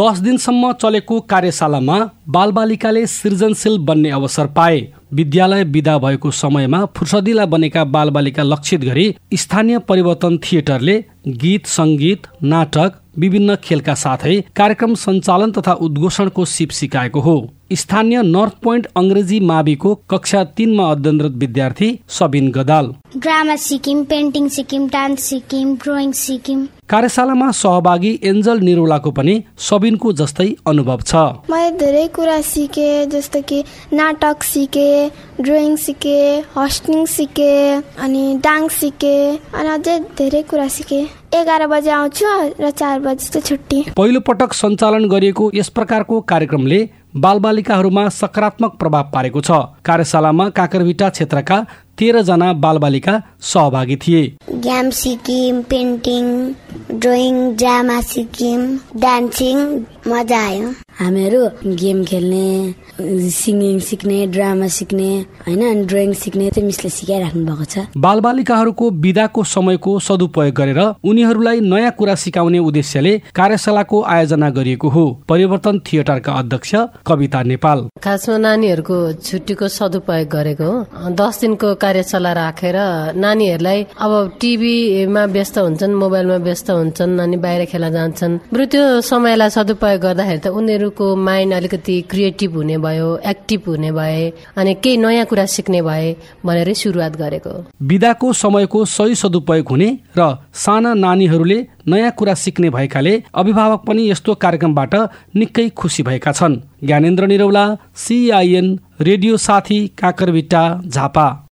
दस दिनसम्म चलेको कार्यशालामा बालबालिकाले सृजनशील बन्ने अवसर पाए। विद्यालय विदा भएको समयमा फुर्सदिला बनेका बालबालिका लक्षित गरी स्थानीय परिवर्तन थिएटरले गीत सङ्गीत नाटक विभिन्न खेलका साथै कार्यक्रम सञ्चालन तथा उद्घोषणको सिप सिकाएको हो। स्थानीय नर्थ पोइन्ट अङ्ग्रेजी माविको कक्षा तीनमा अध्ययनरत विद्यार्थी सबिन गदाल। ड्रामा सिक्यौँ पेन्टिङ सिक्यौँ डान्स सिक्यौँ ड्रइङ सिक्यौँ कार्यशालामा सहभागी एन्जल निरोलाको पनि सबिनको जस्तै अनुभव छ। मैले धेरै कुरा सिकेँ जस्तो कि नाटक सिकेँ ड्रइङ सिकेँ हस्टिङ सिकेँ अनि डान्स सिकेँ अनि अझै धेरै कुरा सिकेँ। एघार बजे आउँछु र चार बजी चाहिँ छुट्टी। पहिलो पटक सञ्चालन गरिएको यस प्रकारको कार्यक्रमले बालबालिकाहरूमा सकारात्मक प्रभाव पारेको छ। कार्यशालामा काकरभिटा क्षेत्रका तेह्रजना बालबालिका सहभागी थिए। गेम सिक्यौँ पेन्टिङ ड्रइङ ड्रामा सिक्यौँ डान्सिङ मजा आयो। हामीहरू गेम खेल्ने सिङ्गिङ सिक्ने ड्रामा सिक्ने होइन अनि ड्रइङ सिक्ने चाहिँ मिसले सिकाइराख्नु भएको छ। बालबालिकाहरूको विदाको समयको सदुपयोग गरेर उनीहरूलाई नयाँ कुरा सिकाउने उद्देश्यले कार्यशालाको आयोजना गरिएको हो। परिवर्तन थिएटरका अध्यक्ष कविता नेपाल। खासमा नानीहरूको छुट्टीको सदुपयोग गरेको हो। दस दिनको कार्यशाला राखेर नानीहरूलाई अब टिभीमा व्यस्त हुन्छन् मोबाइलमा व्यस्त हुन्छन् अनि बाहिर खेल्न जान्छन्। बरु त्यो समयलाई सदुपयोग गर्दाखेरि त उनीहरूको माइन्ड अलिकति क्रिएटिभ हुने भयो एक्टिभ हुने भए अनि केही नयाँ कुरा सिक्ने भए भनेरै सुरुवात गरेको। विदाको समयको सही सदुपयोग हुने र साना नानीहरूले नयाँ कुरा सिक्ने भएकाले अभिभावक पनि यस्तो कार्यक्रमबाट निकै खुसी भएका छन्। ज्ञानेन्द्र निरौला सिआइएन रेडियो साथी काकरभिट्टा झापा।